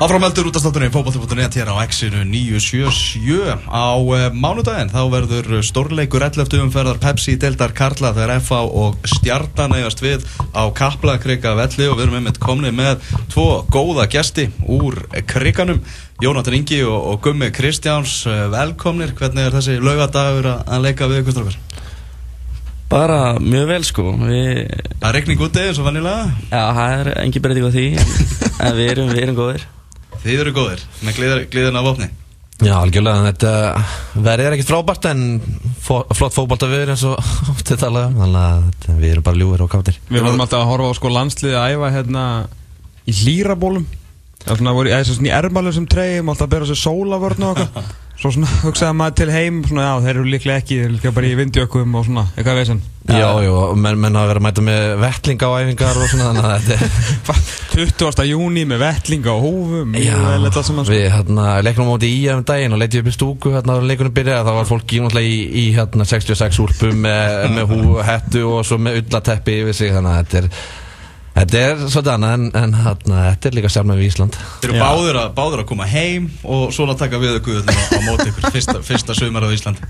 Áframeldur út af státtunni fókbalti.net hér á X-inu 977 á uh, mánudaginn þá verður stórleikur 11. umferðar Pepsi Deildar Karla þegar FA og Stjartan eigast við á Kaplakrika velli og við erum einmitt komni með tvo góða gesti úr kriganum Jónatan Ingi og, og Gummi Kristjáns uh, velkomnir, hvernig er þessi laugadagur að leika við ykkur strókar? Bara mjög vel sko. Við... Það er regning úti eins og vannilega Já, það er engi breyting á því. En við erum, við erum góðir Þið eru góðir, með gliðin af opni Já, algjörlega, þetta verið er ekkert frábært en fó, flott fókbalt að við erum eins og oftið talað um, þannig að við erum bara ljúir og káttir Við vorum alltaf að horfa á sko landsliði að æfa hérna í hlýrabólum. Það er svona, voru, eða svona í ermalum sem treyjum alltaf að bera sér sólavörn og eitthvað Svo svona hugsaði maður til heim svona, já, þeir eru líklega ekki, þeir eru líklega bara í vindjökum og svona, eitthvað veginn Já, já, menn, menn hafa verið að mæta með vettlinga á æfingar og svona þannig að þetta er 20. júni með vettlinga og hófum Já, þetta sem að við hérna leiknum á móti í um daginn og leitið upp í stúku hérna á leikunum byrja þá var fólk í, í, í hérna 66 úlpum með, með hú, hettu og svo með ullateppi yfir sig þannig að þetta er Þetta er svolítið annað en, en hana, þetta er líka sjálf með Ísland. Þeir eru báður að, báður að koma heim og svona taka við ykkur á, á móti ykkur fyrsta, fyrsta sömur á Ísland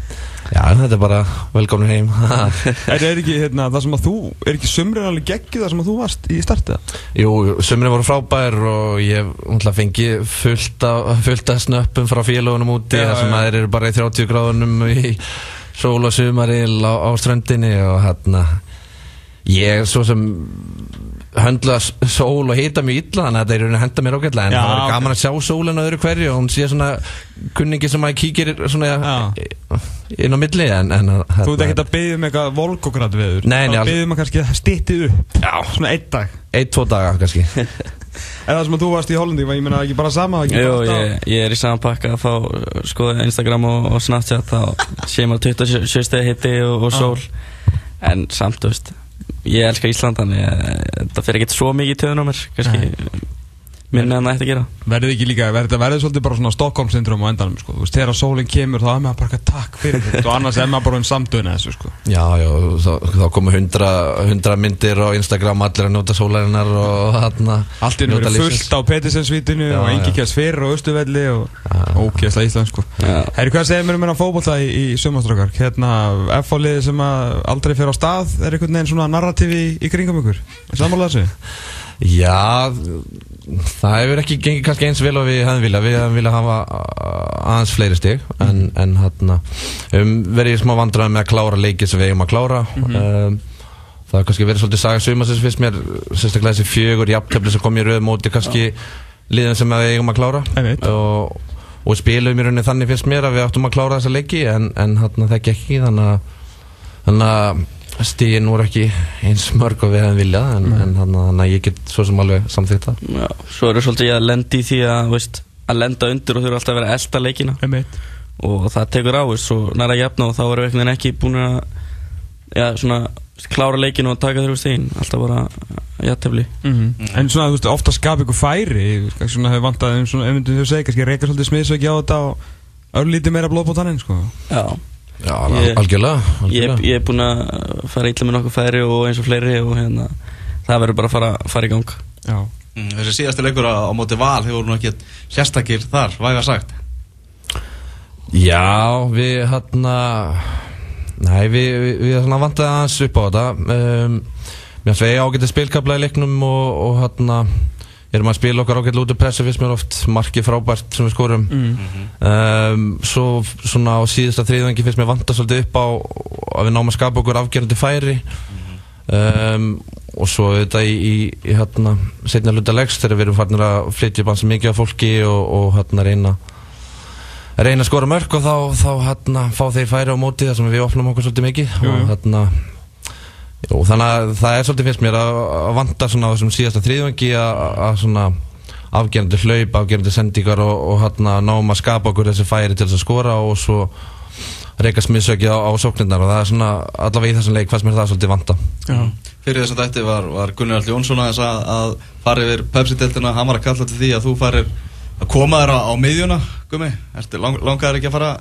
Já, þetta er bara velkomin heim. Er, er ekki hérna, það sem að þú, er ekki sömurinn alveg geggið það sem að þú varst í startið? Jú, sömurinn voru frábær og ég fengi fullt af, fullt af snöppum frá félagunum úti þar sem að þeir eru bara í 30 gráðunum í sól og sömaril á, á ströndinni og hérna ég svo sem höndla sól og hita mjög illa þannig að það er henda mér ágætlega en Já, það var okay. gaman að sjá sólinn á öðru hverju og hún sé svona kunningi sem að kíkir svona inn á milli en, en, Þú ert ekkert að byggja um eitthvað volkograd viður Nei, nei Að að kannski stýttið upp? Já. Svona einn dag? Einn, tvo daga kannski. En það sem að þú varst í Hollandi, ég menna ekki bara sama ekki Jú, ég, ég er í saman pakka að fá skoða Instagram og, og Snapchat þá sé maður 27 steg hitti og, og sól. En samt, þú veist ég elskar Ísland þannig það fyrir ekkert svo mikið töðun á mér kannski minni en það ætti að gera. Verður ekki líka, verður það svolítið bara svona Stockholm syndrom á endanum sko, þú veist, þegar sólinn kemur þá er maður bara takk fyrir þetta. Og annars er maður bara um samdöðina þessu sko. Já, já, þá, þá komu hundra, hundra myndir á Instagram allir að nota sólarinnar og hann Allt er verið fullt á Pettersensvítinu og engi kjærs fyrir og austuvelli og ókjærsla Ísland sko. Herri, hvað segir mér um hérna fókbólta í, í sumaströkar? Hérna, F-fáliði sem aldrei fer á stað er einhvern veginn svona narratífi í, í kringum ykkur? Samanlega þessu? Já, það hefur ekki gengið kannski eins vel og við hefðum viljað, við hefðum viljað hafa aðeins fleiri stig en, mm. en hérna, um, verið smá vandrað með að klára leikið sem við eigum að klára mm -hmm. um, það har kannski verið svolítið saga suma sem finnst mér, sérstaklega þessi fjögur jafntöfli sem kom í rauð móti kannski ja. liðan sem við eigum að klára og, og spilum í rauninni þannig finnst mér að við áttum að klára þessa leiki en, en hérna, það gekk ekki þannig að stíðin voru ekki eins mörg og við hefum viljað en, mm. en þannig að ég get svo sem alveg samþýtt það. Já, Svo eru svolítið að lendi í því að, veist, að lenda undir og eru alltaf að vera elda leikina. Og það tekur á veist, svo næra jafna og þá eru við ekki búin að ja, svona, klára leikinu og taka þér úr stíðin alltaf bara jættefli mm. -hmm. En svona þú veist, ofta skap ykkur færi. Svona hefur vant að, ef þú segir kannski reyka svolítið smiðsöki á þetta og örlítið meira blóð på tannin sko. Já Já, ég, algjörlega, algjörlega. Ég, ég er búinn að fara ítla með nokkuð færi og eins og fleiri og hérna, það verður bara að fara, fara í gang mm, Þessi síðastu leikur á, á móti val hefur nú ekki sérstakir þar, hvað er það sagt? Já, við hérna Nei, við, við, við hérna vantaði aðeins upp á þetta um, Mér finnst við ágætið spilkabla í leiknum og, og hérna erum að spila okkar ágætlu út af pressu fyrst mér oft markið frábært sem við skorum. Mm. -hmm. um, svo svona á síðasta þriðvengi fyrst mér vanda svolítið upp á að við náum að skapa okkur afgerðandi færi. Um, og svo þetta í, í, í hérna setna hluta leggst þegar við erum farinir að flytja bansi mikið af fólki og, og hérna reyna reyna að skora mörg og þá, þá hérna fá þeir færi á móti þar sem við opnum okkur svolítið mikið. Og hérna Jú, þannig að það er svolítið fyrst mér að, vanda svona á þessum síðasta þrýðvangi að svona afgerandi hlaup, afgerandi sendíkar og, og hérna náum að skapa okkur þessi færi til þess að skora og svo reyka smiðsöki á, á sóknirnar og það er svona allavega í þessum leik fannst mér það svolítið vanda Já. Fyrir þess að þetta var, var Gunnar Allt Jónsson að, að fara yfir Pepsi-deltina, hann var að kalla til því að þú farir að koma þér á, á miðjuna Gumi, ertu lang, langaður ekki að fara,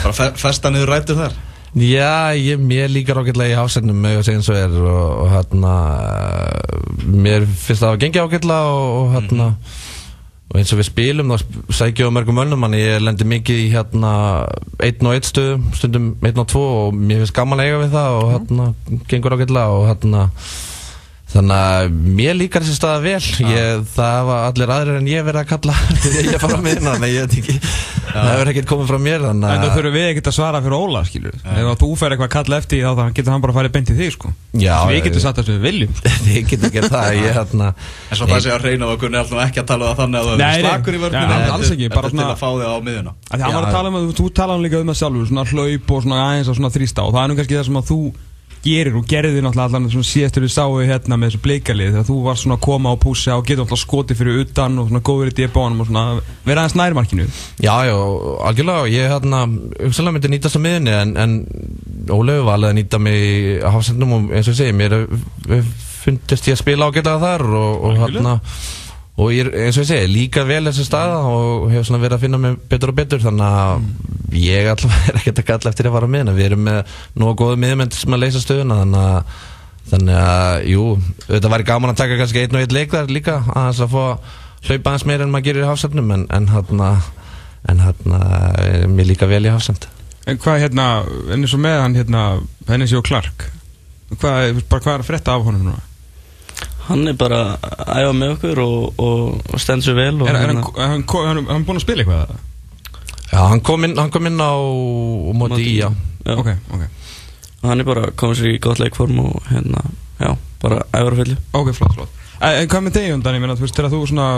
fara festa niður rættur þar? Já, ég, mér líkar ágætlega í hásendum með að segja eins og er og, og hérna mér finnst það að gengja ágætlega og, og hérna og eins og við spilum þá sækjum við mörgum öllum en ég lendir mikið í hérna einn og einn stöðum, stundum einn og tvo og mér finnst gaman að eiga við það og hérna gengur ágætlega og hérna Þannig að mér líkar þessi staða vel, ég, það var allir aðrir en ég verið að kalla þegar ég fara með hérna, þannig að ég veit ekki, það hefur ekkert komið frá mér að... En það þurfum við ekkert að svara fyrir Óla, ef þú fer eitthvað að kalla eftir þá getur hann bara að fara í benti þig, sko. Já. Við getum satt að við viljum. Sko. Við getum ekki það, ég hérna... En svo það sé að reyna og kunni alltaf ekki að tala um það þannig að það er slakur í vörðinu, þetta er til að fá þig á miðuna. Það var að tala um að þú tala um líka um það sjálfur, og og og er að gerir og gerði náttúrulega allan svona síðastur við sáu hérna með þessu bleikalið þegar þú var svona að koma á púsa og geta alltaf skoti fyrir utan og svona góður í débánum og svona vera aðeins nærmarkinu Já, já, algjörlega ég hérna, umsala myndi nýtast á miðunni en, en Ólegu var alveg að nýta mig á hafsendum og eins og ég segi mér fundist ég að spila ágjörlega þar og, og hérna og ég, eins og ég segi, líka vel þessi staða og hefur svona verið að finna mig betur og betur þannig að mm. ég alltaf er ekkert að galla eftir að fara með við erum með nú að góða miðmenn sem að leysa stöðuna þannig að, þannig að jú, þetta væri gaman að taka kannski einn og einn leikðar líka að þess að få hlaupa aðeins meira en maður gerir í hafsendnum en, en hérna en hérna, mér líka vel í hafsend En hvað hérna, eins og með hann hérna, henni séu Clark hvað, hvað er að fretta af honum núna? Hann er bara að æfa með okkur og, og, stend sér vel Er hann, hann, hann, hann búinn að spila eitthvað? Já, hann kom inn, kom inn á móti í, já. já Ok, ok Hann er bara komið sér í gott leikform og hérna, já, bara æfara fulli Ok, flott, flott. En hvað með deg undan, ég meina, þú veist, þegar þú svona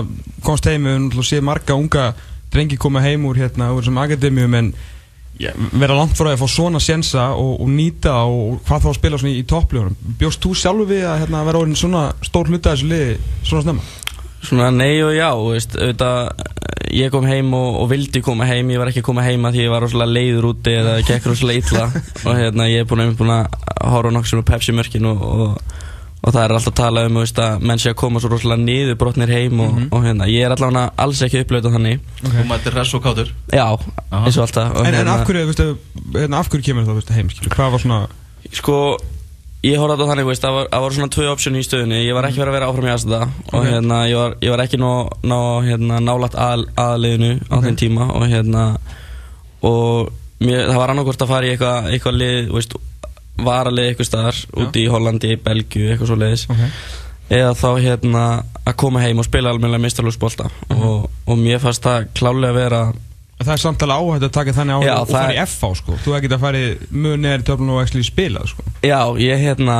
komst heim og sé marga unga drengi koma heim úr hérna, úr þessum akademíum en vera langt frá að fá svona sjensa og, og nýta og hvað þá að spila í, í toppljóðunum bjóst þú sjálfur við að hérna, vera orðin svona stór hluta þessu liði svona snemma? Svona nei og já veist, auðvitað, ég kom heim og, og vildi koma heim. Ég var ekki að koma heima því ég var rosalega leiður úti eða gekk rosalega illa. Og hérna, ég er búin að horfa nokkur svona Pepsi mörkin og, og og það er alltaf að tala um veist, að menn sé að koma svo rosalega niður brotnir heim og, mm -hmm. og hérna, ég er allavega alls ekki upplöðið þannig. Okay. Og mættir res og kátur. Já, eins og alltaf. Og En, hérna, en af hverju, veistu, hérna, af hverju kemur það heim, skilur, hvað var svona Sko, ég horfði á þannig, veist, það var, var svona tvö option í stöðunni, ég var ekki verið að vera áfram í aðstæða og okay. hérna, ég var, ég var ekki ná, ná hérna, nálat að, aðliðinu á okay. þeim tíma. Og hérna og mér, það var annarkort að fara í eitthvað eitthva lið, veist varalið eitthvað staðar úti í Hollandi, Belgiu, eitthvað svo leiðis okay. eða þá hérna að koma heim og spila almenna mistarlúsbólta uh -huh. og, og mér fannst það klálega að vera Það er samtala áhætt að taka þannig áhætt og fara í FH sko, þú ekkert að fara í mjög neðri töflun og ekki spila sko. Já, ég hérna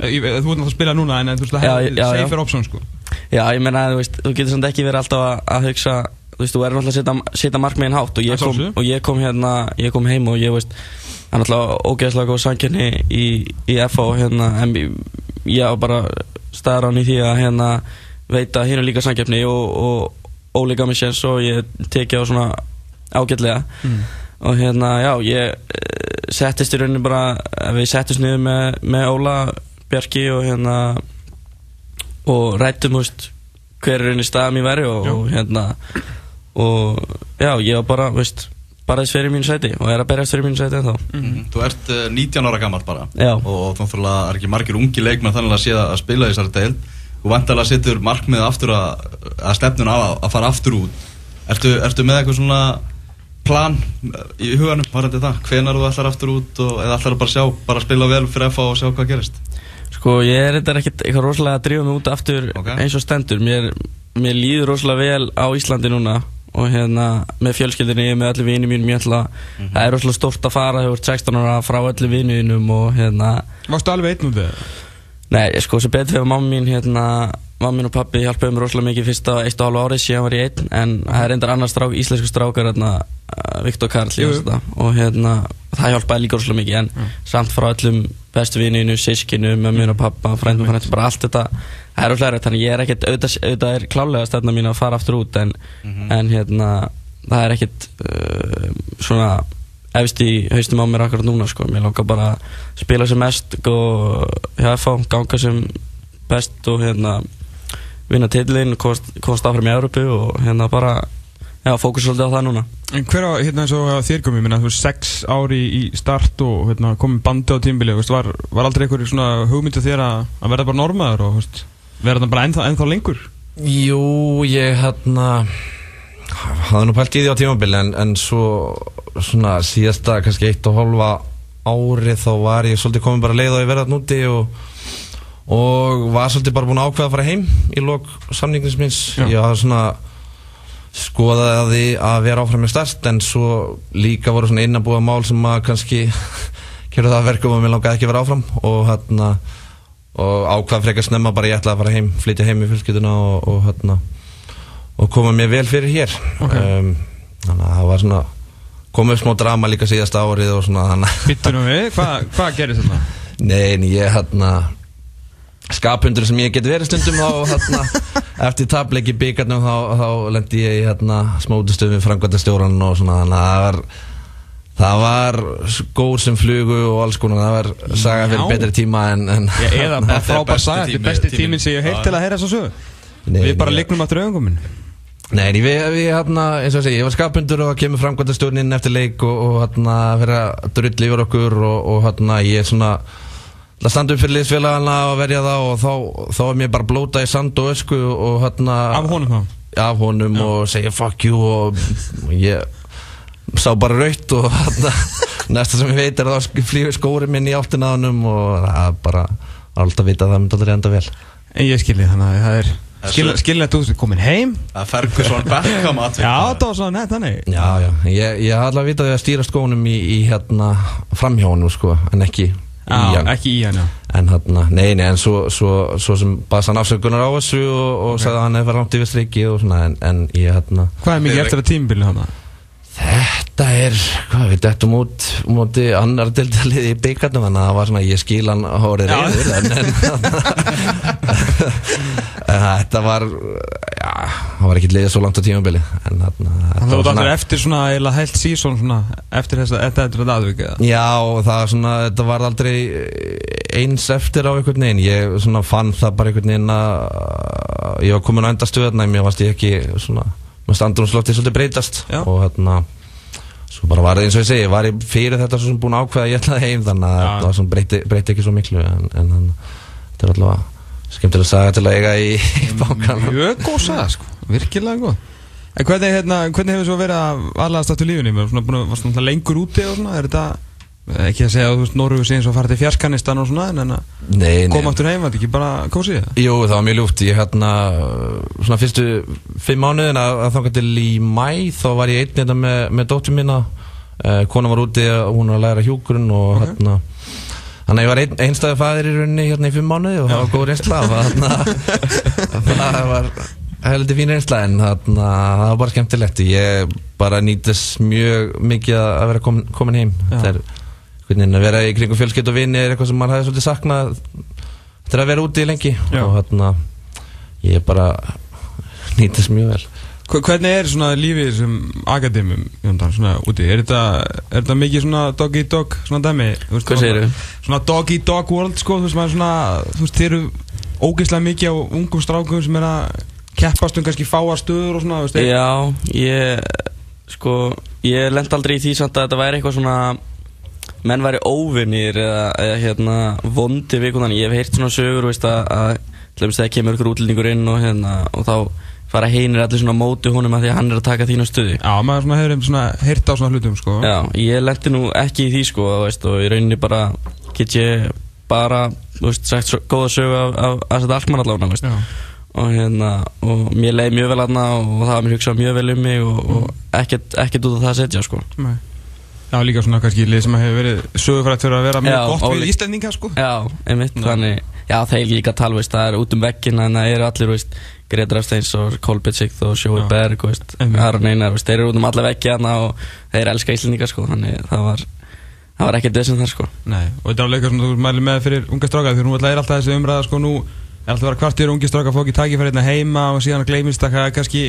Þú ert náttúrulega að spila núna en þú veist það hefur safer option sko. Já, ég meina, þú veist, þú getur samt ekki verið alltaf að, að hugsa Þú veist, þú er náttúrulega að setja markmiðin hátt. Og ég kom, og ég kom hérna, ég kom heim og ég veist það er náttúrulega ógeðslega góð sanginni í, í FO hérna, en ég á bara staðrán í því að hérna, veita hérna líka sangefni og, og ólíka mig séns og ég tekja á svona ágætlega mm. og hérna já ég eh, settist í rauninni bara við settist niður með, með Óla Bjarki og hérna og rættum húst hver er rauninni staðum í veri og, og hérna og já ég var bara veist bara þess fyrir mínu sæti og er að berjast fyrir mínu sæti en þá mm -hmm. Þú ert uh, eh, 19 ára gammal bara Já. og þá er ekki margir ungi leikmenn þannig að sé að spila þessari deil og vantalega setur markmið aftur að, að stefnun á að fara aftur út Ertu, ertu með eitthvað svona plan í huganum, var þetta það? Hvenar þú ætlar aftur út og, eða ætlar bara að sjá, bara að spila vel fyrir FA og sjá hvað gerist? Sko ég er þetta ekkert eitthvað rosalega að drífa mig út aftur okay. eins og stendur mér, mér líður rosalega vel á Íslandi núna og hérna með fjölskyldinni, með öllu vinið mínum ég ætla, mm -hmm. það er rosalega stórt að fara hefur 16 ára frá öllu vinið mínum og hérna Varstu alveg einn út eða? Nei, sko, sem betur hefur mamma mín hérna, mamma mín og pappi hjálpaði mér rosalega mikið fyrsta eitt og halva árið síðan var ég einn en það er endar annar strák, íslensku strákar hérna, Viktor Karl og hérna, það hjálpaði líka rosalega mikið en mm. samt frá öllum bestu vininu, sískinu, mömmun og pappa fræntum, fræntum, bara allt þetta það er úrlega rætt, þannig ég er ekkert auðvitað, auðvitað er klálega stefna mín að fara aftur út en, mm -hmm. en hérna það er ekkert uh, svona efst í haustum á mér akkurat núna sko, mér langar bara að spila sem mest og hjá FH, ganga sem best og hérna vinna tillin, komast áfram í Európu og hérna bara Já, fókus svolítið á það núna. En hver á, hérna eins og þér komið, minna, þú veist, sex ári í start og hérna, komið bandi á tímbili, veist, var, var aldrei einhverjum svona hugmyndið þér að, að verða bara normaður og veist, verða það bara ennþá, ennþá lengur? Jú, ég hérna hafði nú pælt í því á tímabili en, en svo svona síðasta kannski eitt og hálfa ári þá var ég svolítið komin bara leið á að vera alltaf núti og, og var svolítið bara búin að ákveða að fara heim í lok samningins minns ég hafði svona skoðaði að vera áfram með stærst en svo líka voru svona innabúa mál sem að kannski kjörðu það verkum og mér langaði ekki að vera áfram og hérna og ákvað frekar snemma bara ég ætlaði að fara heim flytja heim í fjölskytuna og, og hérna og koma mér vel fyrir hér okay. um, þannig að það var svona komið smá drama líka síðasta árið og svona nú við, hvað hva gerir þetta? Nei, en ég hérna skapundur sem ég get verið stundum þá hérna, eftir tableiki byggarnum þá, þá lendi ég í hérna smótustöfum framkvæmda stjóran og svona þannig að það var það var skór sem flugu og alls konar, það var saga fyrir betri tíma en, en Já, eða bara frábær saga, þetta er besti tíminn sem ég heilt til að heyra svo sög Við bara lignum aftur auðvunguminn Nei, við, við hérna, eins og að segja, ég var skapundur og kemur framkvæmdastjórnin eftir leik og, og hérna fyrir að drulli yfir okkur og, og hérna ég svona að standa upp fyrir liðsfélagana og verja það og þá, þá er mér bara blóta í sand og ösku og hérna Af honum þá? Af honum Já. og segja fuck you og ég sá bara raut og hérna næsta sem ég veit er að það flýgur skóri minn í áttina á honum og það er bara alltaf vita að það myndi aldrei enda vel En ég skilji þannig að það er Skilin að þú komin heim Það fergur svona Beckham aðvitað Já, það var svona nett þannig Já, já, ég, ég hafði alveg vitað að stýra skónum í, í hérna framhjónu sko, en ekki Hann ekki í hann, já En hérna, nei, nei, en svo, svo, svo sem baðs hann afsökunar á þessu og, og okay. sagði að hann hefði verið langt yfir strikki og svona, en, en ég hérna Hvað er mikið eftir að tímbilinu hann að? Þetta er, hvað við dættum út múti annar deltalið í byggarnum þannig að það var svona, ég skil hann hórið reyður en, þetta var já, það var ekki liðið svo langt á tímabili en þarna Það var allir eftir svona, eða heilt sísón svona eftir þess að þetta er aðvikið Já, það var svona, þetta var aldrei eins eftir á einhvern veginn. Ég svona fann það bara einhvern veginn að ég var komin á endastuðarna en mér varst ég ekki svona með standunarslotti svolítið breytast. Já. og hérna svo bara var það eins og ég segi, var ég fyrir þetta svo sem búin ákveða ég ætlaði heim þannig að það breyti, breyti ekki svo miklu en, en þetta er allavega skemmtilega saga til að eiga í, í bákan Mjög góð saga sko, virkilega góð En hvernig, hérna, hvernig hefur svo verið að aðlæðast aftur lífinni? Varst það lengur úti og svona? Er þetta ekki að segja að sé eins og farið til fjarskanistan og svona en að koma aftur heim, þetta ekki bara kósið? Jú, það var mjög ljúft, ég hérna svona fyrstu fimm mánuðin að, að þánga til í mæ þá var ég einn hérna með, með dóttur mína. Eh, konan var úti og hún var að læra hjúkurinn og okay. hérna þannig að ég var ein, einstæði fæðir í rauninni hérna í fimm mánuði og það var góð reynsla það var heldur fín reynsla en þarna, það var bara skemmtilegt. Ég bara nýtist mjög mikið að vera komin, komin heim hvernig að vera í kringu fjölskytt og vini er eitthvað sem maður hefði svolítið saknað til að vera úti lengi Já. og hérna ég bara nýtist mjög vel Hvernig er svona lífið sem akademum svona úti? Er þetta, er þetta mikið svona dog eat dog svona dæmi? Hvað segir þau? Svona dog eat dog world sko, þú veist maður svona þú veist þeir eru ógeðslega mikið á ungum strákum sem er að keppast um kannski fáar stöður og svona veist, Já, ég sko, ég lend aldrei í því samt að þetta væri eitthvað svona menn væri óvinnir eða, eða hérna, vondi vikunan ég hef heyrt svona sögur veist, að, að það kemur ykkur útlendingur inn og, hérna, og þá fara heinir allir svona móti honum að því að hann er að taka þínu stuði Já, maður hefur heyrt á svona hlutum sko. Já, ég lendi nú ekki í því sko veist, og í rauninni bara get ég bara veist, sagt svo, góða sögu af, af, af þetta alkmann allavega og, hérna, og mér leiði mjög vel aðna og það var mér hugsað mjög vel um mig og, og ekkert út af það að setja sko. Nei Já, líka svona kannski lið sem hefur verið sögufrætt fyrir að vera mjög já, gott við Íslandinga sko. Já, einmitt, Ná. þannig, já þeir líka tala, veist, það er út um vekkin en það eru allir, veist, Gretar Afsteins og Kolbjörnsíkt og Sjói Berg, veist, Aron Einar, veist, þeir eru út um alla vekki hérna og þeir elska Íslandinga sko, þannig það var, það var ekkert þessum þar sko. Nei, og þetta er alveg eitthvað sem þú mæli með fyrir unga stráka, því hún er alltaf þessi umræða sko nú, er alltaf að vera kvartir ungi stráka, fók í takifærið hérna heima og síðan að gleymist það kannski kannski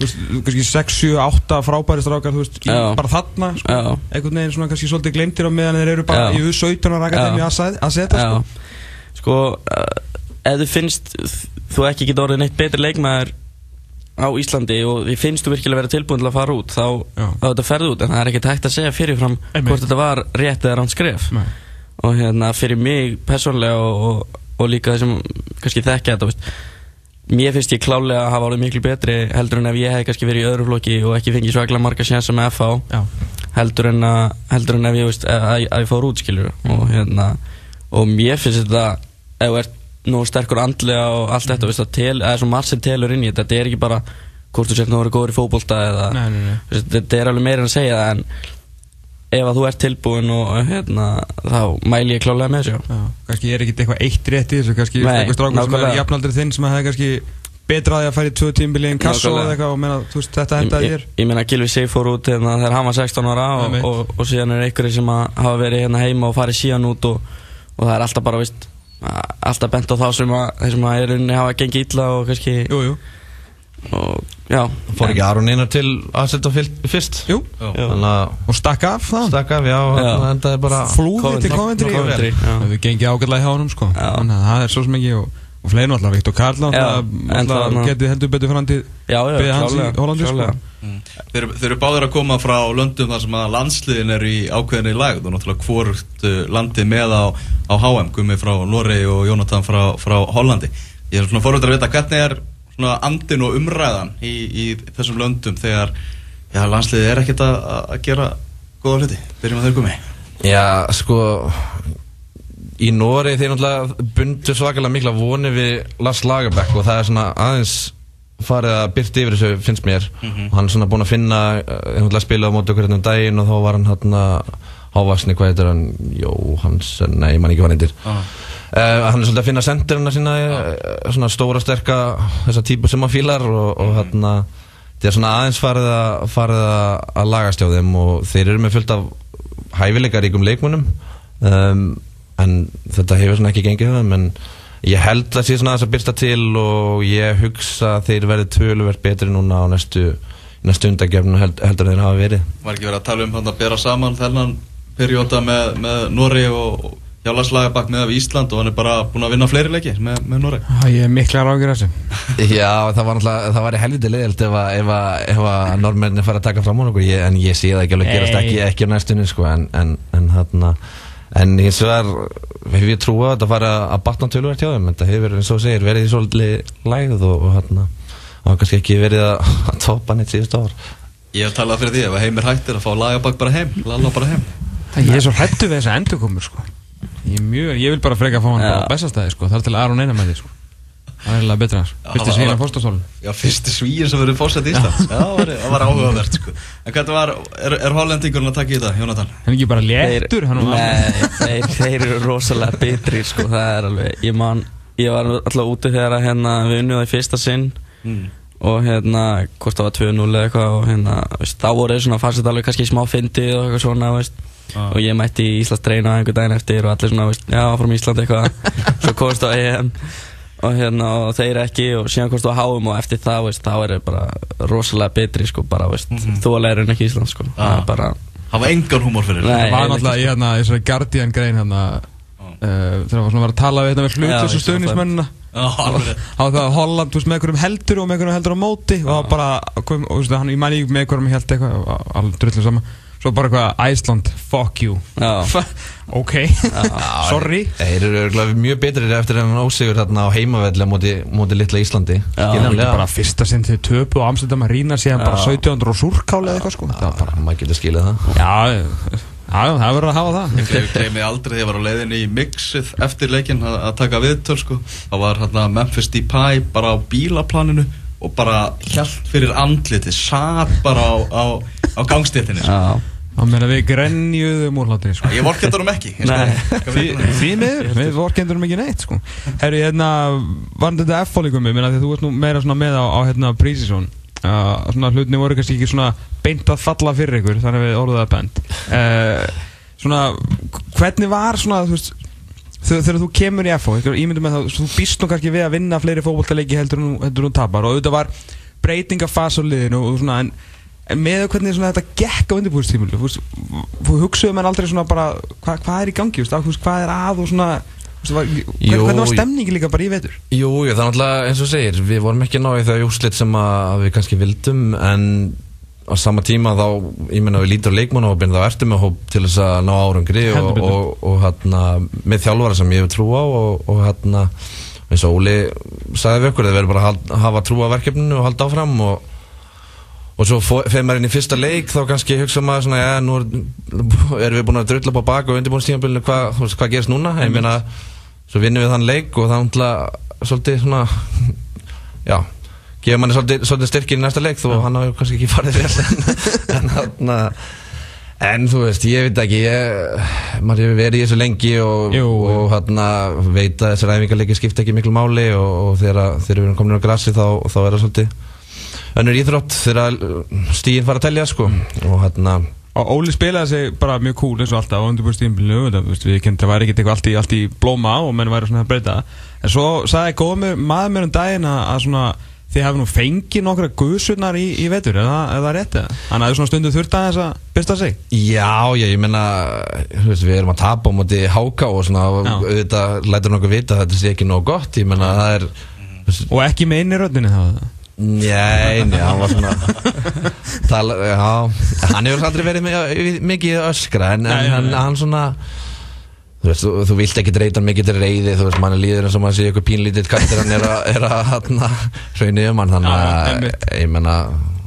6, 7, 8 frábæri strákar veist, já. bara þarna sko, einhvern veginn svona kannski svolítið glemtir á meðan þeir eru bara já. í U17 og akademi að setja sko, sko uh, ef þú finnst þú ekki geta orðið neitt betri leikmaður á Íslandi og því finnst þú virkilega verið tilbúin til að fara út þá, þá þetta ferði út en það er ekki tægt að segja fyrirfram Einmitt. hvort þetta var rétt eða rann skref Nei. og hérna fyrir mig persónlega og, og, og líka þessum kannski þekkja þetta veist mér finnst ég klálega að hafa orðið miklu betri heldur en ef ég hef kannski verið í öðru flokki og ekki fengið svo ekkert marga sjansa með FH heldur heldur en ef ég veist að, að ég fór út skilur og hérna og mér finnst þetta ef þú ert nú sterkur andlega og allt þetta veist, tel, það er svo margt sem telur inn í þetta. Þetta er ekki bara hvort þú sett nú að vera góður í fókbólta þetta er alveg meira en að segja það en ef að þú ert tilbúin og hérna, þá mæl ég klálega með þessu kannski er ekki eitthvað eitt rétt í þessu kannski Nei, eitthvað strákur sem er jafnaldri þinn sem hefði kannski betra að í tvö tímbili en Nákvæmlega. eða eitthvað og meina, veist, þetta Ég, endaði ég, meina Gilvi Sig fór út hérna, þegar hann var 16 ára og, og, og síðan er einhverju sem hafa verið hérna heima og farið síðan út og, og það er alltaf bara veist, alltaf bent á þá sem að, sem að er unni hafa gengið illa og kannski jú, jú. Og, já, Fór ekki Aron einar til aðsetta fyrst? Jú. Og stakk af það stakk af, já, Já. þannig að endaði bara flúði til Coventry. það hefur gengið ágætlega hjá honum sko. Þannig að það er svo sem ekki og, og fleiri náttúrulega Viktor Karl Já, en náttúrulega það- getið heldur betur framtíð Beðið hans í Hollandi, sko. klálega. Þeir, þeir eru báðir að koma frá löndum þar sem að landsliðin eru í ákveðinni lag og náttúrulega hvort uh, landið með á, á HM, Gumi frá Noregi og Jónatan frá, frá Hollandi. Ég er svona fórhundur að vita hvernig er svona andin og umræðan í, í þessum löndum þegar já, landsliðið er ekkert að, að gera góða hluti, byrjum að þeir Gumi. Já, sko Í Nóri þeir náttúrulega bundu svakalega mikla voni við Lars Lagerbäck og það er svona aðeins farið að byrta yfir þessu finnst mér. Mhm. og hann er svona búinn að finna uh, náttúrulega spila á móti okkur hérna um daginn og þá var hann hérna hávaksni, hvað heitir hann? Jóhansen, nei, ég man ekki hvað hann heitir. Ah. Uh, hann er svolítið að finna sendirina sína uh, svona stóra sterka þessa típu sem hann fílar og, og Mhm. hérna þetta er svona aðeins farið að, farið að, að lagast hjá þeim og þeir eru með fullt af hæfileikaríkum leikmunum um, en þetta hefur svona ekki gengið þeim en ég held að sé svona aðeins að byrsta til og ég hugsa að þeir verði töluvert betri núna á næstu næstu undagefnu held, heldur þeir hafa verið. Var ekki verið að tala um hann að bera saman þennan perióta með, með Noregi og Hjálas Lagerbakk með af Ísland og hann er bara búin að vinna fleiri leiki með, með Noregi Það ég er miklar ágjur þessu. Já, það var náttúrulega, það var í helviti leiðilt ef að, ef að, ef að normenni fara að taka fram á okkur, ég, en ég sé það ekki alveg gerast ekki, ekki á næstunni, sko, en, en, en þarna, en hins vegar hef ég trúið að þetta fara að batna tölverð hjá þeim, en það hefur, eins og segir, verið í svolítið lægð og, og þarna, og það kannski ekki verið að, að topa neitt síðust ár. Ég hef talað fyrir því ef að heimir hættir að fá Lagerbakk bara heim, Lalla bara heim. Það ég er svo hrættu við þessa endurkomur sko Ég, mjög, ég vil bara freka að fá hann á bestastæði sko. Það er til Aron einar með því sko. Það er eiginlega betra. Fyrsti það svína var- fórstastólun Já, fyrsti svíin sem verið fórsett í Íslands. Já, það var, það var áhugavert sko. En hvernig var, er, er hollendingurinn að taka í þetta, Jónatan? Hann er ekki bara léttur Nei, þeir, þeir eru rosalega bitri sko, það er alveg, ég man ég var alltaf úti þegar að, hérna, við unnum það í fyrsta sinn Mm. og hérna, hvort það var 2-0 eða eitthvað og hérna, veist, þá voru þeir svona fannst þetta alveg kannski smá fyndið og eitthvað svona veist, Ah. og ég mætti í Íslands dreina einhver daginn eftir og allir svona, veist, já, frá Ísland eitthvað svo komst á EM og hérna, og þeir ekki og síðan komst á HM og eftir það, veist, þá er þeir bara rosalega bitri, sko, bara, veist, Mhm. þú alveg er ekki Ísland, sko, það Ah. er bara Það var engan húmor fyrir Nei. Það var náttúrulega í hérna, í þessari Guardian grein hérna uh, Þegar það var svona að vera að tala við hérna með Já, hlut þessu stöðnismennina á það að Holland þú veist, með einhverjum heldur og með einhverjum heldur á móti og það var bara, kom, og, þú veist, hann, ég mæli ekki með einhverjum held eitthvað, alveg drullu sama svo bara eitthvað, Iceland, fuck you Já. ok, sorry Þeir eru örugglega mjög betrir eftir en ósigur þarna á heimavelli á móti, móti litla Íslandi. Bara fyrsta sinn til töpu og Amsterdam Arena síðan bara Já. 1700 og súrkáli eða eitthvað sko það var bara, Maður getur skilið það. já, já, það verður að hafa það Ég gleymi aldrei þegar ég var á leiðinni í mixið eftir leikinn að, að taka viðtöl sko. Það var hérna Memphis Depay bara á bílaplaninu og bara hjælt fyrir andliti, satt bara á, á, gangstéttinni sko. Það meina við grenjuðum úr hlátri sko. Ég vorkendur um ekki Því miður, við vorkendurum ekki neitt sko. Herri, hérna, var þetta F-fólíkum ég meina því að þú ert nú meira svona með á, á hérna Prísisson uh, Svona hlutni voru kannski ekki svona beint að falla fyrir ykkur Þannig að við orðuðu það bent. Uh, Svona, hvernig var svona, þú veist Þegar, þegar þú kemur í FH, ég ímyndum með það, þú býst nú kannski við að vinna fleiri fótboltaleiki heldur en þú- heldur en þú tapar. Og auðvitað var breytingafas á liðinu og svona, en, en með hvernig svona þetta gekk á undirbúðstímulu, þú hugsuðu menn aldrei svona bara, hva, hvað er í gangi, þú veist, hvað er að og svona, þú veist, var, Jú, hvernig var stemningi líka bara í vetur? Jú, jú, það er náttúrulega eins og segir Við vorum ekki að ná í þau úrslit sem að við kannski vildum En á sama tíma þá, ég menna við lítur á leikmannahópin Þá ertu með hóp til þess að ná árangri Og, betur. og, og hérna, með þjálfara sem ég hef trú á Og, og hérna, eins og Óli sagði við okkur, það verður bara að hafa trú á verkefninu og halda áfram og og svo fyrir maður inn í fyrsta leik þá kannski hugsa maður svona, já, nú erum við búin að drulla upp á bak og undirbúinstímanbílinu, hvað hva gerist núna? Ég meina, svo vinnum við þann leik og þá ætla svolítið svona, já, gefa manni svolítið, svolítið styrkir í næsta leik þó hann hafi kannski ekki farið vel. En hann en þú veist, ég veit ekki ég, maður hefur verið í þessu lengi og, Jú, og hann veit að þessar æfingarleiki skipta ekki miklu máli og, og þegar við erum komin á grassi þá, þá er það svolítið önnur íþrótt þegar stíðin fara að tellja sko og hann að Og Óli spilaði sig bara mjög cool eins og alltaf á undirbúrstíðinbílinu, við kemum það væri ekkert allt allt í blóma og menn væri svona að breyta en svo sagði góð maður mér um daginn að svona þið hefðu nú fengið nokkra guðsurnar í, í vetur, er það, er það rétt eða? Þannig að er svona stundu þurft að þess að besta sig Já, já, ég menna við erum að tapa á móti háká og svona auðvitað lætur nokkuð vita að þetta sé ekki nóg gott, ég menna það er Og ekki með inn í röndinni það? Nei, nei, hann var svona tala, já, hann hefur aldrei verið mikið öskra en, en hann, hann svona Þú, veist, þú, þú vilt ekki dreyta mikið til reyði þú veist, mann er líður eins og mann sé eitthvað pínlítið kattir hann er að, hérna hraunni um hann, þannig að ég menna,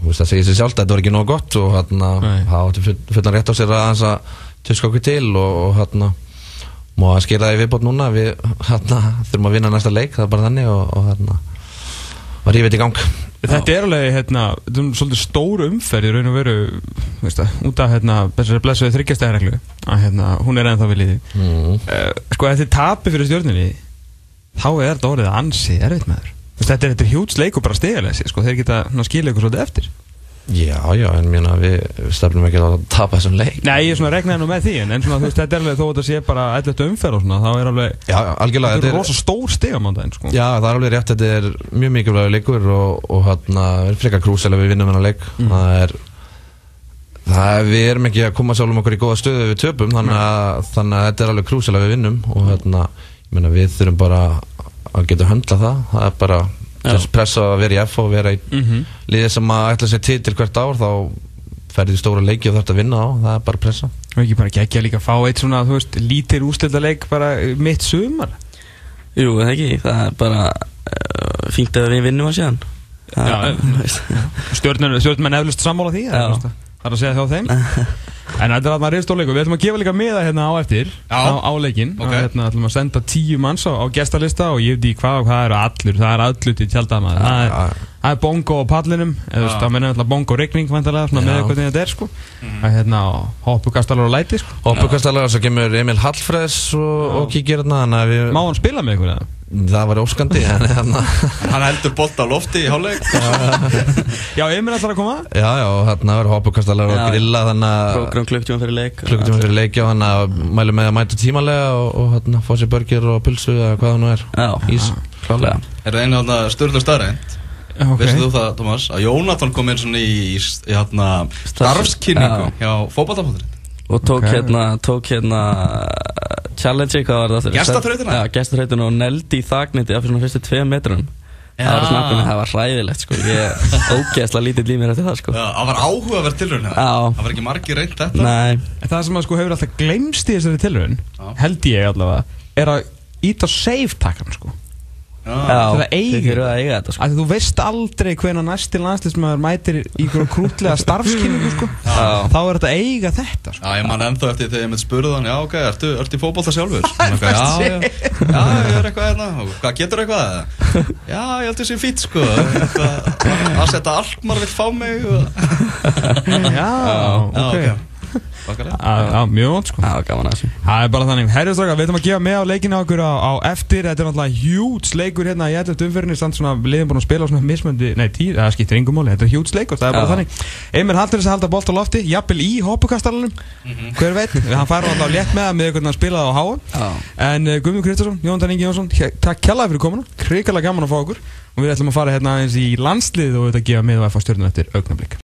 þú veist, það segir sér sjálf þetta var ekki nóg gott og hérna það fullan rétt á sér að hans að tjóska okkur til og, og hérna má að skera það í viðbót núna við þurfum að vinna næsta leik, það er bara þannig og, og hérna var rífið í gang Þetta er alveg, hérna, þetta er svolítið stór umferð í raun og veru, veist það, út af, hérna, þessari blessuði þryggjastæðarreglu, að, hérna, hún er ennþá við liði. Mm. Uh, sko, ef þið tapir fyrir stjórnirni, þá er þetta orðið ansi erfitt með þér. Þetta er, er hjúts leik og bara stegilegsi, sko, þeir geta skilja ykkur svolítið eftir. Já, já, en mérna við stefnum ekki að tapa þessum leik. Nei, ég er svona regnaði nú með því en svona, þú veist, þetta er alveg þó að það sé bara eitthvað umferð og svona, þá er alveg Já, algjörlega Þetta er rosa stór stegamándaðin, sko. Já, það er alveg rétt, þetta er mjög mikilvægur leikur og, og hérna, við erum frekar krúsilega við vinnum hennar leik. Mm. það er það er, við erum ekki að koma sjálfum okkur í góða stöðu við töpum þannig að, þannig að þetta er alveg krúsilega við vinnum og hérna, ég meina, við þurfum bara að geta höndla það, það er bara pressa að vera í F og vera í mm -hmm. liðið sem að ætla sér til til hvert ár þá ferði því stóra leiki og þarf að vinna á það er bara pressa. Og ekki bara gegja líka að fá eitt svona þú veist, lítir ústilda leik bara mitt sumar? Jú, það ekki, það er bara uh, fínt að við vinnum á síðan. Stjórnmenn eflust sammála því það er að segja þá þeim. En þetta er að maður reyðst á leiku, við ætlum að gefa líka miða hérna á eftir á, á leikin okay. og hérna ætlum að senda tíu manns á, á gestalista og ég veit í hvað og hvað eru allur, það er allur til tjaldamaður, það er, er bongo á pallinum, eða það meina alltaf bongo regning vantarlega, svona með hvernig þetta er sko. Mm. að hérna hoppukastalar og læti sko. Hoppukastalar og svo kemur Emil Hallfræðs og, og kíkir hérna Má hann spila með ykkur eða? Það var óskandi Hann heldur bolt á lofti í hálfleik. Já, Emil ætlar að koma. Já, já, hérna verður hoppukastalar og grilla klukktíma fyrir leik. Klukktíma fyrir leik, já, hann mælu með að mæta tímalega og, og hérna fá sér börgir og pulsu eða hvað það nú er. Já, Ís, klálega. Er það einu hérna stjórnum starrend? Okay. Vistu þú það, Thomas, að Jónatan kom inn svona í, hérna starfskynningu hjá fókbaltafótturinn og tók okay. hérna, tók hérna challenge, hvað var það? Gestaþrautina? Já, gestaþrautina og neldi í þagniti af svona fyrstu tvei metrunum það var snappinu, það var hræðilegt sko. Ég ógeðsla lítið límir eftir það sko. Já, það var áhugaverð tilröðin það var ekki margi reynd þetta. Nei. Það sem að sko hefur alltaf glemst í þessari tilröðin held ég allavega, er að íta save takkan sko Já, þið þurfum að eiga þetta sko. Þú veist aldrei hvena næsti landslismæður mætir í krútlega starfskynningu sko. Þá er þetta að eiga þetta sko. Já, ég man ennþá eftir þegar ég mitt spurði hann Já, ok, ertu, ertu í fókbólta sjálfur? já, já, já, ég er eitthvað hérna Hvað, getur eitthvað? Já, ég held þessi fít sko Að setja alkmar vill fá mig Já, ok Já, mjög vond sko. Já, gaman að þessu. Það er bara þannig. Herjastráka, við ætlum að gefa með á leikinu okkur á, á eftir. Þetta er náttúrulega hjúts leikur hérna í ætlet umferðinni. Samt svona, liðum búin að spila á svona mismöndi Nei, tíð, það skiptir yngum móli Þetta er hjúts leikur, það er bara þannig. Emil Haldur þess að halda bolt á lofti Jafnvel í hoppukastalunum mm -hmm. Hver veit, hann fær alltaf létt með með hvernig hann spilaði á háa En uh, Guðmund Kristjánsson, Jóndan Ingi Jónsson Takk kjallaði fyrir komuna, krikalega gaman að fá okkur. Og við ætlum að fara hérna eins í landslið og þetta gefa með og að fá stjórnum eftir augnablik